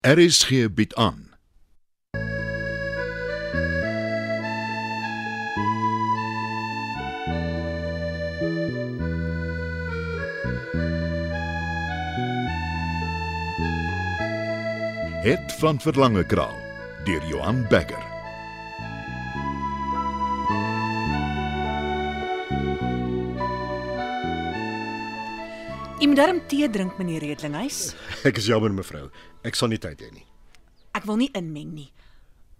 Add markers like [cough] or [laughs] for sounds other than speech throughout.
RSG bied aan. Het van Verlange Kraal deur Johan Becker. Darm tee drink, meneer Redlinghuis. [laughs] Ek is jammer mevrou. Ek sal nie tyd hê nie. Ek wil nie inmeng nie.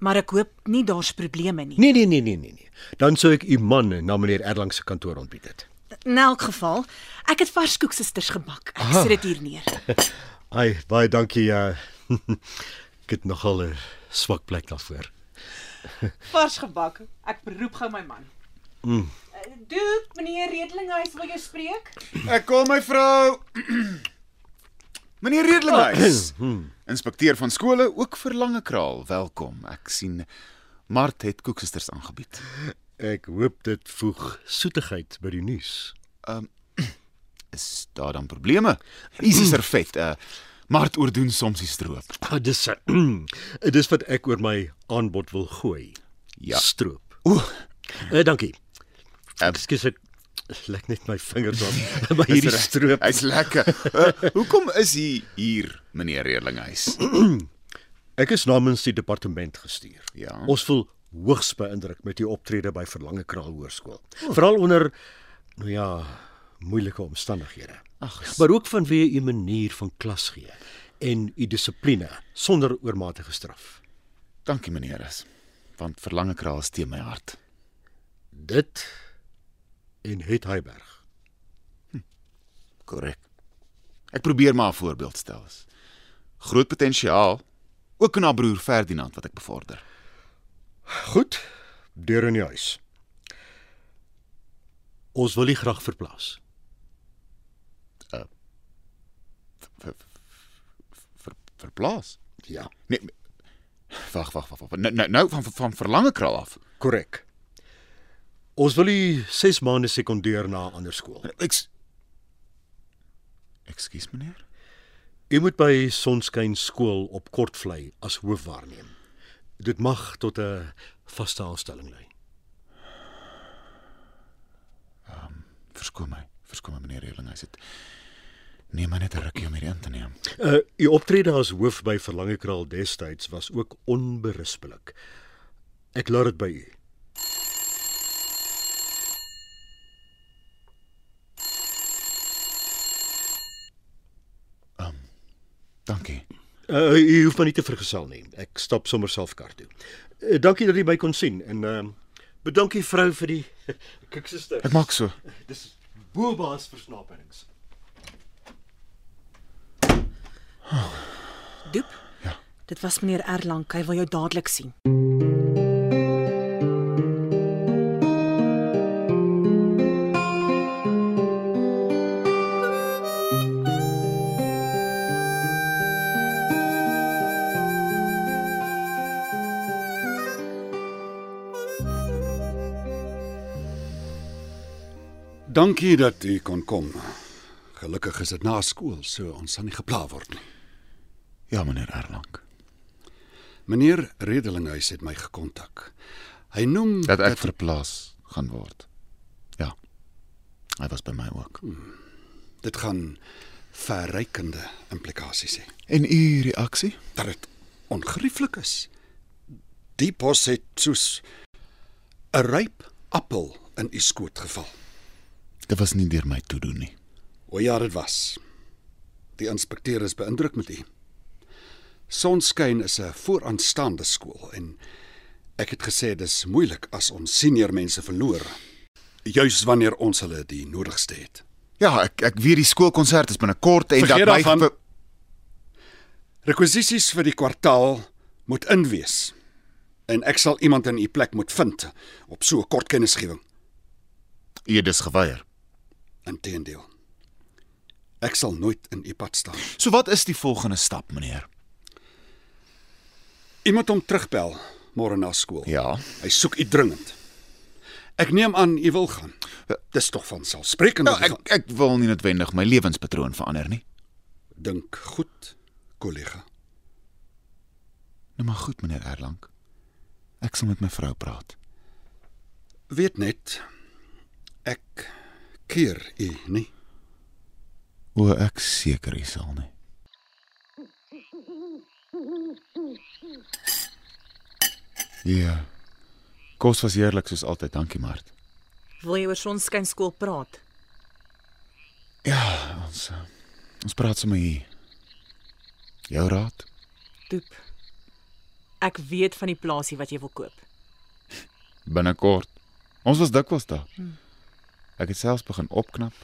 Maar ek hoop nie daar's probleme nie. Nee nee nee nee nee nee. Dan sou ek u man na meneer Erlang se kantoor ontbied het. In elk geval, ek het vars koeksisters gebak. Ek sit dit hier neer. [laughs] Ai, baie dankie. Uh, [laughs] ek het nogal 'n swak plek daarvoor. Vars gebak. Ek beroep gou my man. Mm. Doop, meneer Redlinghuis wil jou spreek? Ek kom my vrou. Meneer Redlinghuis. [clears throat] Inspekteur van skole ook vir lange kraal. Welkom. Ek sien Mart het koeksisters aangebied. Ek hoop dit voeg soetigheid by die nuus. [clears throat] Is daar dan probleme? Easy servet. Uh, Mart oordoen soms die stroop. Ah, dis [clears throat] dis wat ek oor my aanbod wil gooi. Ja. Stroop. Ooh, Uh, dankie. Uh, Ekskuus ek lek net my vingers op [laughs] [laughs] by hierdie stroop. Hy's lekker. Uh, [laughs] hoekom is hy hier, meneer Redlinghuis? [clears throat] Ek is namens die departement gestuur. Ja. Ons voel hoogs beïndruk met u optrede by Verlange Kraal Hoërskool. Veral onder nou ja, moeilike omstandighede. Ag, Maar ook vanweë u manier van klas gee en u dissipline sonder oormatige straf. dankie meneer. Want verlange kraal is teen my hart. Dit en het Heiberg. Korrek. Ek probeer maar 'n voorbeeld stel. Groot potensiaal ook in haar broer Ferdinand wat ek bevorder. Goed, deur in die huis. Ons wil u graag verplaas. Ver, ver, verplaas. Ja, Nee. Wag, wag, wag. wag. Nou, nou, nou van van verlange kraal af. korrek. Ons wil u 6 maande sekondeer na 'n ander skool. Ek Ekskuus meneer. U moet by Sonskyn skool op Kortvlei as hoof waarneem. Dit mag tot 'n vaste aanstelling lei. Verskoon my. Verskoon my meneer Redlinghuis. Dit neem my net 'n rukkie om hierdie in te neem. Uh u optrede as hoof by Verlangekraal destyds was ook onberispelik. Ek laat dit by u. Dankie. Uh u hoef my nie te vergesel nie. Ek stap sommer self kar toe. Uh, dankie dat u my kon sien en uh bedankie vrou vir die [laughs] kiksuster. Ek maak so. Dis boebaas versnaperings. Doop? Ja. Dit was meneer Erlang. Hy wil jou dadelik sien. Dankie dat u kon kom. Gelukkig is dit na skool, so ons sal nie gepla word nie. Ja meneer Erlang. Meneer Redelinghuis het my gekontak. Hy noem Dat ek verplaas gaan word. Ja. Hy was by my ook. dit gaan verrykende implikasies hê. En u reaksie? Dat dit ongerieflik is. Die pos het soos 'n ryp appel in u skoot geval. Dit was nie deur my toedoen nie. O ja, dit was. Die inspekteur is beïndruk met u. Sonskyn is 'n vooraanstaande skool en ek het gesê dis moeilik as ons senior mense verloor. Juis wanneer ons hulle die nodigste het. Ja, ek ek weet die skoolkonsert is binnekort en Vergeet dat my ver- Rekwisisies vir die kwartaal moet inwees. En ek sal iemand in u plek moet vind op so 'n kort kennisgewing. u het dus geweier. Inteendeel. Ek sal nooit in u pad staan. So wat is die volgende stap, meneer? Moet hom terugbel môre na skool. Ja. Hy soek u dringend. Ek neem aan u wil gaan. Dis tog van selfsprekend. Nou, ek ek wil nie noodwendig my lewenspatroon verander nie. dink goed, kollega. Nou maar goed, meneer Erlang. Ek sal met my vrou praat. Weet net ek keer u nie. O, ek seker hy sal nie. Ja. Kos was heerlik soos altyd, dankie Mart. Wil jy oor sonskyn skool praat? Ja, ons uh, ons praat sommer hier. Jou raad? Doep. Ek weet van die plaasie wat jy wil koop. Binnekort. Ons was dikwels daar. Ek het selfs begin opknap.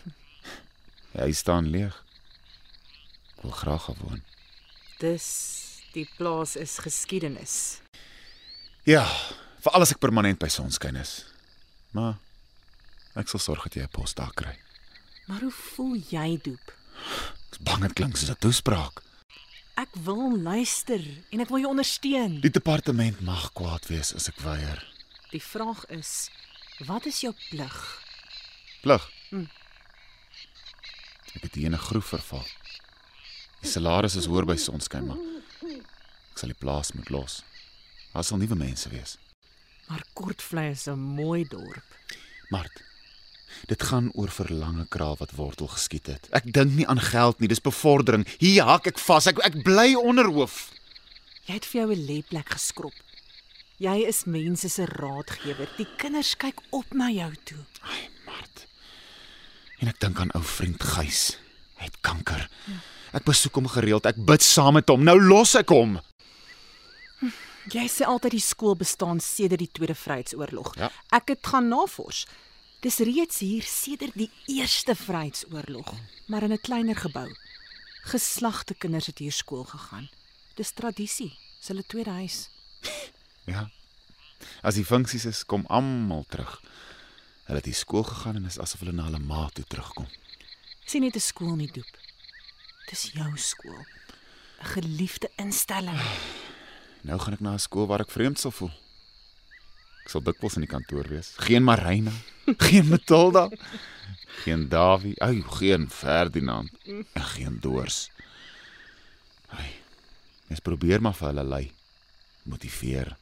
Ja, hy staan leeg. Ek wil graag gaan woon. Dis die plaas is geskiedenis. Ja, vir alles ek permanent by sonskyn is. Maar ek sal sorg dat jy 'n pos daar kry. Maar hoe voel jy, Doep? Ek's bang dit klink soos 'n toespraak. Ek wil luister en ek wil jou ondersteun. Die departement mag kwaad wees as ek weier. Die vraag is, wat is jou plig? Plig. Ek het hier in 'n groef verval. Die salaris is hoor by sonskyn, maar ek sal die plaas moet los. Daar sal nuwe mense wees. Maar Kortvlei is 'n mooi dorp. Mart. Dit gaan oor verlange kraal wat wortel geskiet het. Ek dink nie aan geld nie, dis bevordering. Hier hak ek vas. Ek ek bly onderhoof. Jy het vir jou 'n lêplek geskrob. Jy is mense se raadgewer. Die kinders kyk op na jou toe. Ai. En ek dink aan ou vriend Gys. Hy het kanker. Ek besoek hom gereeld. Ek bid saam met hom. Nou los ek hom. Jy sê altyd die skool bestaan sedert die Tweede Vryheidsoorlog. Ja. Ek het gaan navors. Dis reeds hier sedert die Eerste Vryheidsoorlog, maar in 'n kleiner gebou. Geslagte kinders het hier skool gegaan. Dis tradisie, dis hulle tweede huis. Ja. As die funksies is, kom almal terug. Hulle het hier skool gegaan en is asof hulle na hulle ma toe terugkom. Sien net 'n skool nie doep. Dis jou skool. 'n Geliefde instelling. Nou gaan ek na 'n skool waar ek vreemd sal voel. Ek sal dikwels in die kantoor wees. Geen Marina, [laughs] geen Matilda, geen Davie, ou, geen Ferdinand, en geen Doors. Ai. Mens probeer maar vir hulle lei. Motiveer.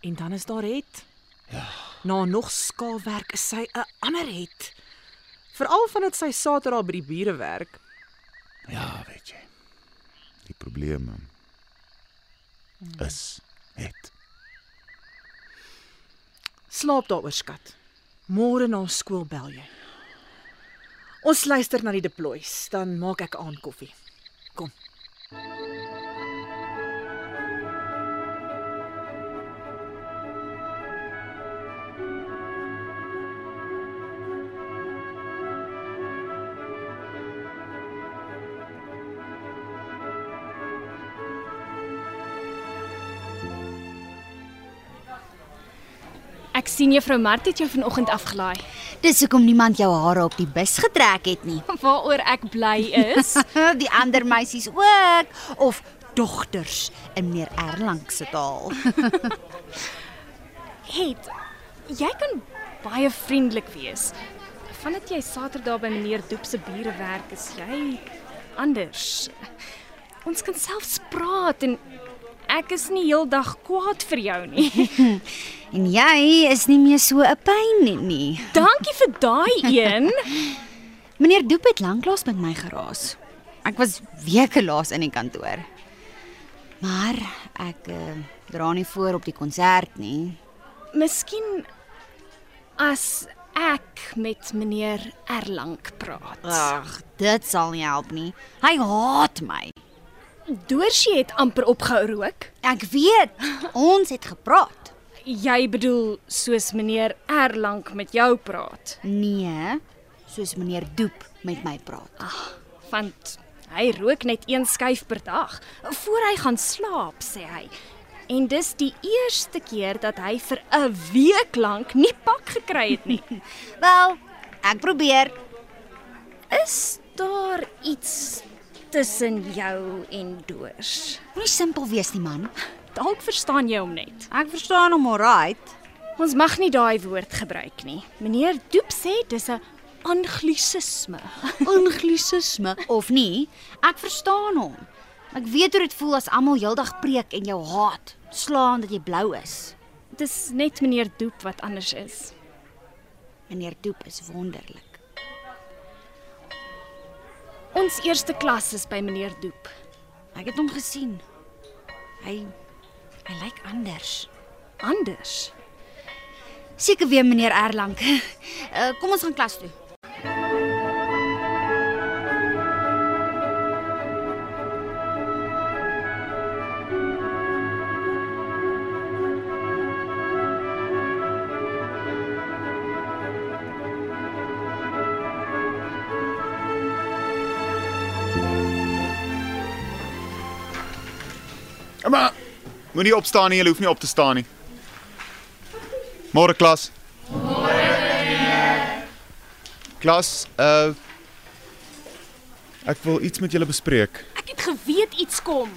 En dan is daar het. Ja. Na nog skaalwerk is sy 'n ander het. Veral vandat sy Saterdag by die bure werk. Ja, weet jy. Die probleme is het. Slaap daaroor skat. Môre na skool bel jy. Ons luister na die deploys, dan maak ek aan koffie. Kom. Ek sien juffrou Mart het jou vanoggend afgelaai. Dis hoekom niemand jou hare op die bus getrek het nie. [laughs] Waaroor ek bly is. [laughs] die ander meisies ook of dogters in meneer Erlang se taal. [laughs] Het jy kan baie vriendelik wees. Vandat jy Saterdag by meneer Doep se bure werk, is jy anders. Ons kan selfs praat en ek is nie heeldag kwaad vir jou nie. [laughs] [laughs] En jy is nie meer so 'n pyn nie. nie. Dankie vir daai een. [laughs] Meneer Doep het lanklaas met my geraas. Ek was weke laas in die kantoor. Maar ek uh, dra nie voor op die konsert nie. Miskien as ek met meneer Erlang praat. Ag, dit sal nie help nie. Hy haat my. Doorsie het amper opgehou rook. Ek weet, ons het gepraat. Jy bedoel soos meneer Erlang met jou praat. Nee, soos meneer Doep met my praat. want hy rook net een skyf per dag voor hy gaan slaap, sê hy. En dis die eerste keer dat hy vir 'n week lank nie pak gekry het nie. [laughs] Wel, ek probeer. Is daar iets tussen jou en Doors? Moenie simpel wees nie, man. Dalk verstaan jy hom net. Ek verstaan hom alright. Ons mag nie daai woord gebruik nie. Meneer Doep sê dis 'n anglisisme. [laughs] Anglisisme of nie, ek verstaan hom. Ek weet hoe dit voel as almal heeldag preek en jou haat, slaan dat jy blou is. Dis net meneer Doep wat anders is. Meneer Doep is wonderlik. Ons eerste klas is by meneer Doep. Ek het hom gesien. Hy hy lyk anders. Anders. Seker weer meneer Erlang. Uh, [laughs] kom ons gaan klas toe. Maar moenie opstaan nie, jy hoef nie op te staan nie. Môre klas. Môre. Klas, uh Ek wil iets met julle bespreek. Ek het geweet iets kom.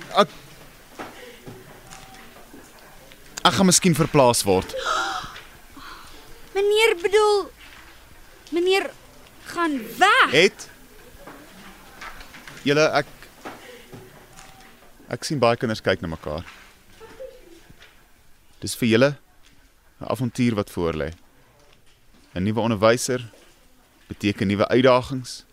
Ek gaan miskien verplaas word. [gasps] Meneer bedoel meneer gaan weg. Het julle ek ek sien baie kinders kyk na mekaar. Dis vir julle 'n avontuur wat voorlê. 'n Nuwe onderwyser beteken nuwe uitdagings.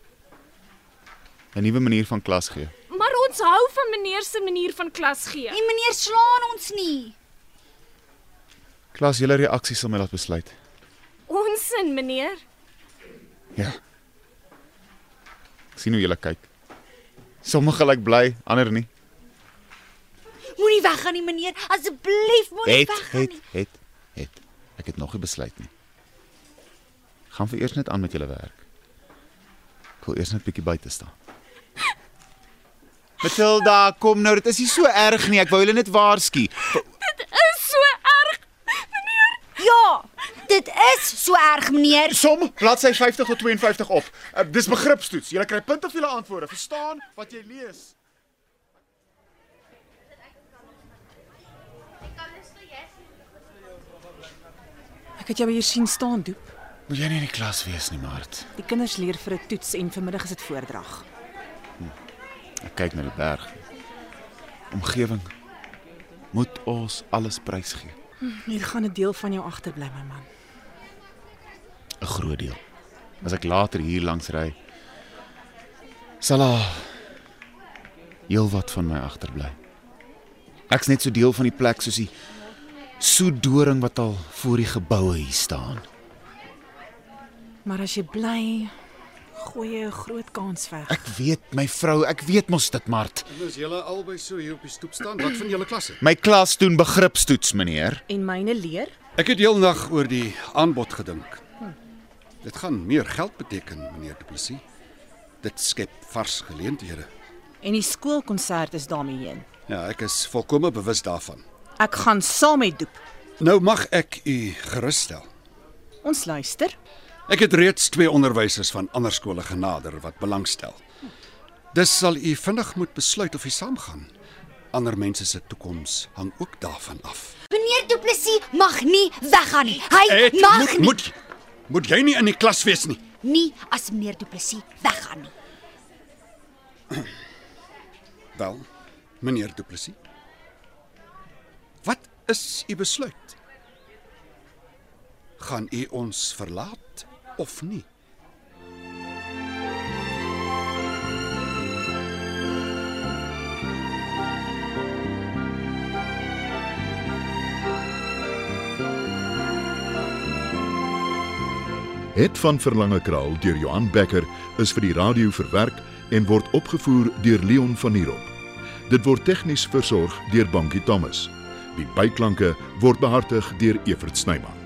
'n Nuwe manier van klas gee. Maar ons hou van meneer se manier van klas gee. En meneer slaan ons nie. Klas, julle reaksie sal my laat besluit. Ons en meneer. Ja. Ek sien hoe julle kyk. Sommige lyk bly, ander nie. Moenie weggaan nie meneer, asseblief moenie Het weggaan het nie. het het. Ek het nog nie besluit nie. Gaan vir eers net aan met julle werk. Ek wil eers net bietjie buite staan. Matilda, kom nou, dit is nie so erg nie. Ek wou julle net waarsku. Is so erg. Ja, dit is so erg meneer. Som bladsy 50 tot 52 op. Uh, dis begripstoets. Jy kry punte vir julle antwoorde. Verstaan wat jy lees. Ek het jou hier sien staan, Doep. Moet jy nie in die klas wees nie, Mart. Die kinders leer vir 'n toets en vanmiddag is dit voordrag. Ek kyk na die berg. Omgewing. Moet ons alles prysgee. Hier gaan 'n deel van jou agterbly, my man. 'n Groot deel. As ek later hier langs ry, sal daar heelwat van my agterbly. Ek's net so deel van die plek soos die soedoring wat al voor die geboue hier staan. Maar as jy bly, gooi jy 'n groot kans weg. Ek weet my vrou, ek weet mos dit, Mart. En as julle albei so hier op die stoep staan, wat van julle klasse? My klas doen begripstoets, meneer. En myne leer? Ek het heelnag oor die aanbod gedink. Dit gaan meer geld beteken, meneer Du Plessis. Dit skep vars geleenthede. En die skoolkonsert is daarmee heen. Ja, ek is volkome bewus daarvan. Ek gaan saam met Doep. Nou mag ek u gerusstel. Ons luister. Ek het reeds twee onderwysers van ander skole genader wat belangstel. Dis sal u vinnig moet besluit of u saamgaan. Ander mense se toekoms hang ook daarvan af. Meneer Du Plessis mag nie weggaan nie. Hy mag moet, nie. moet moet jy nie in die klas wees nie. Nie as meneer Du Plessis weggaan nie. Wel, meneer Du Plessis. Wat is u besluit? Gaan u ons verlaat of nie? Het van Verlange Kraal deur Johan Becker is vir die radio verwerk en word opgevoer deur Leon Van Heerop. Dit word tegnies versorg deur Bankie Thomas. Die byklanke word behartig deur Evert Snyman.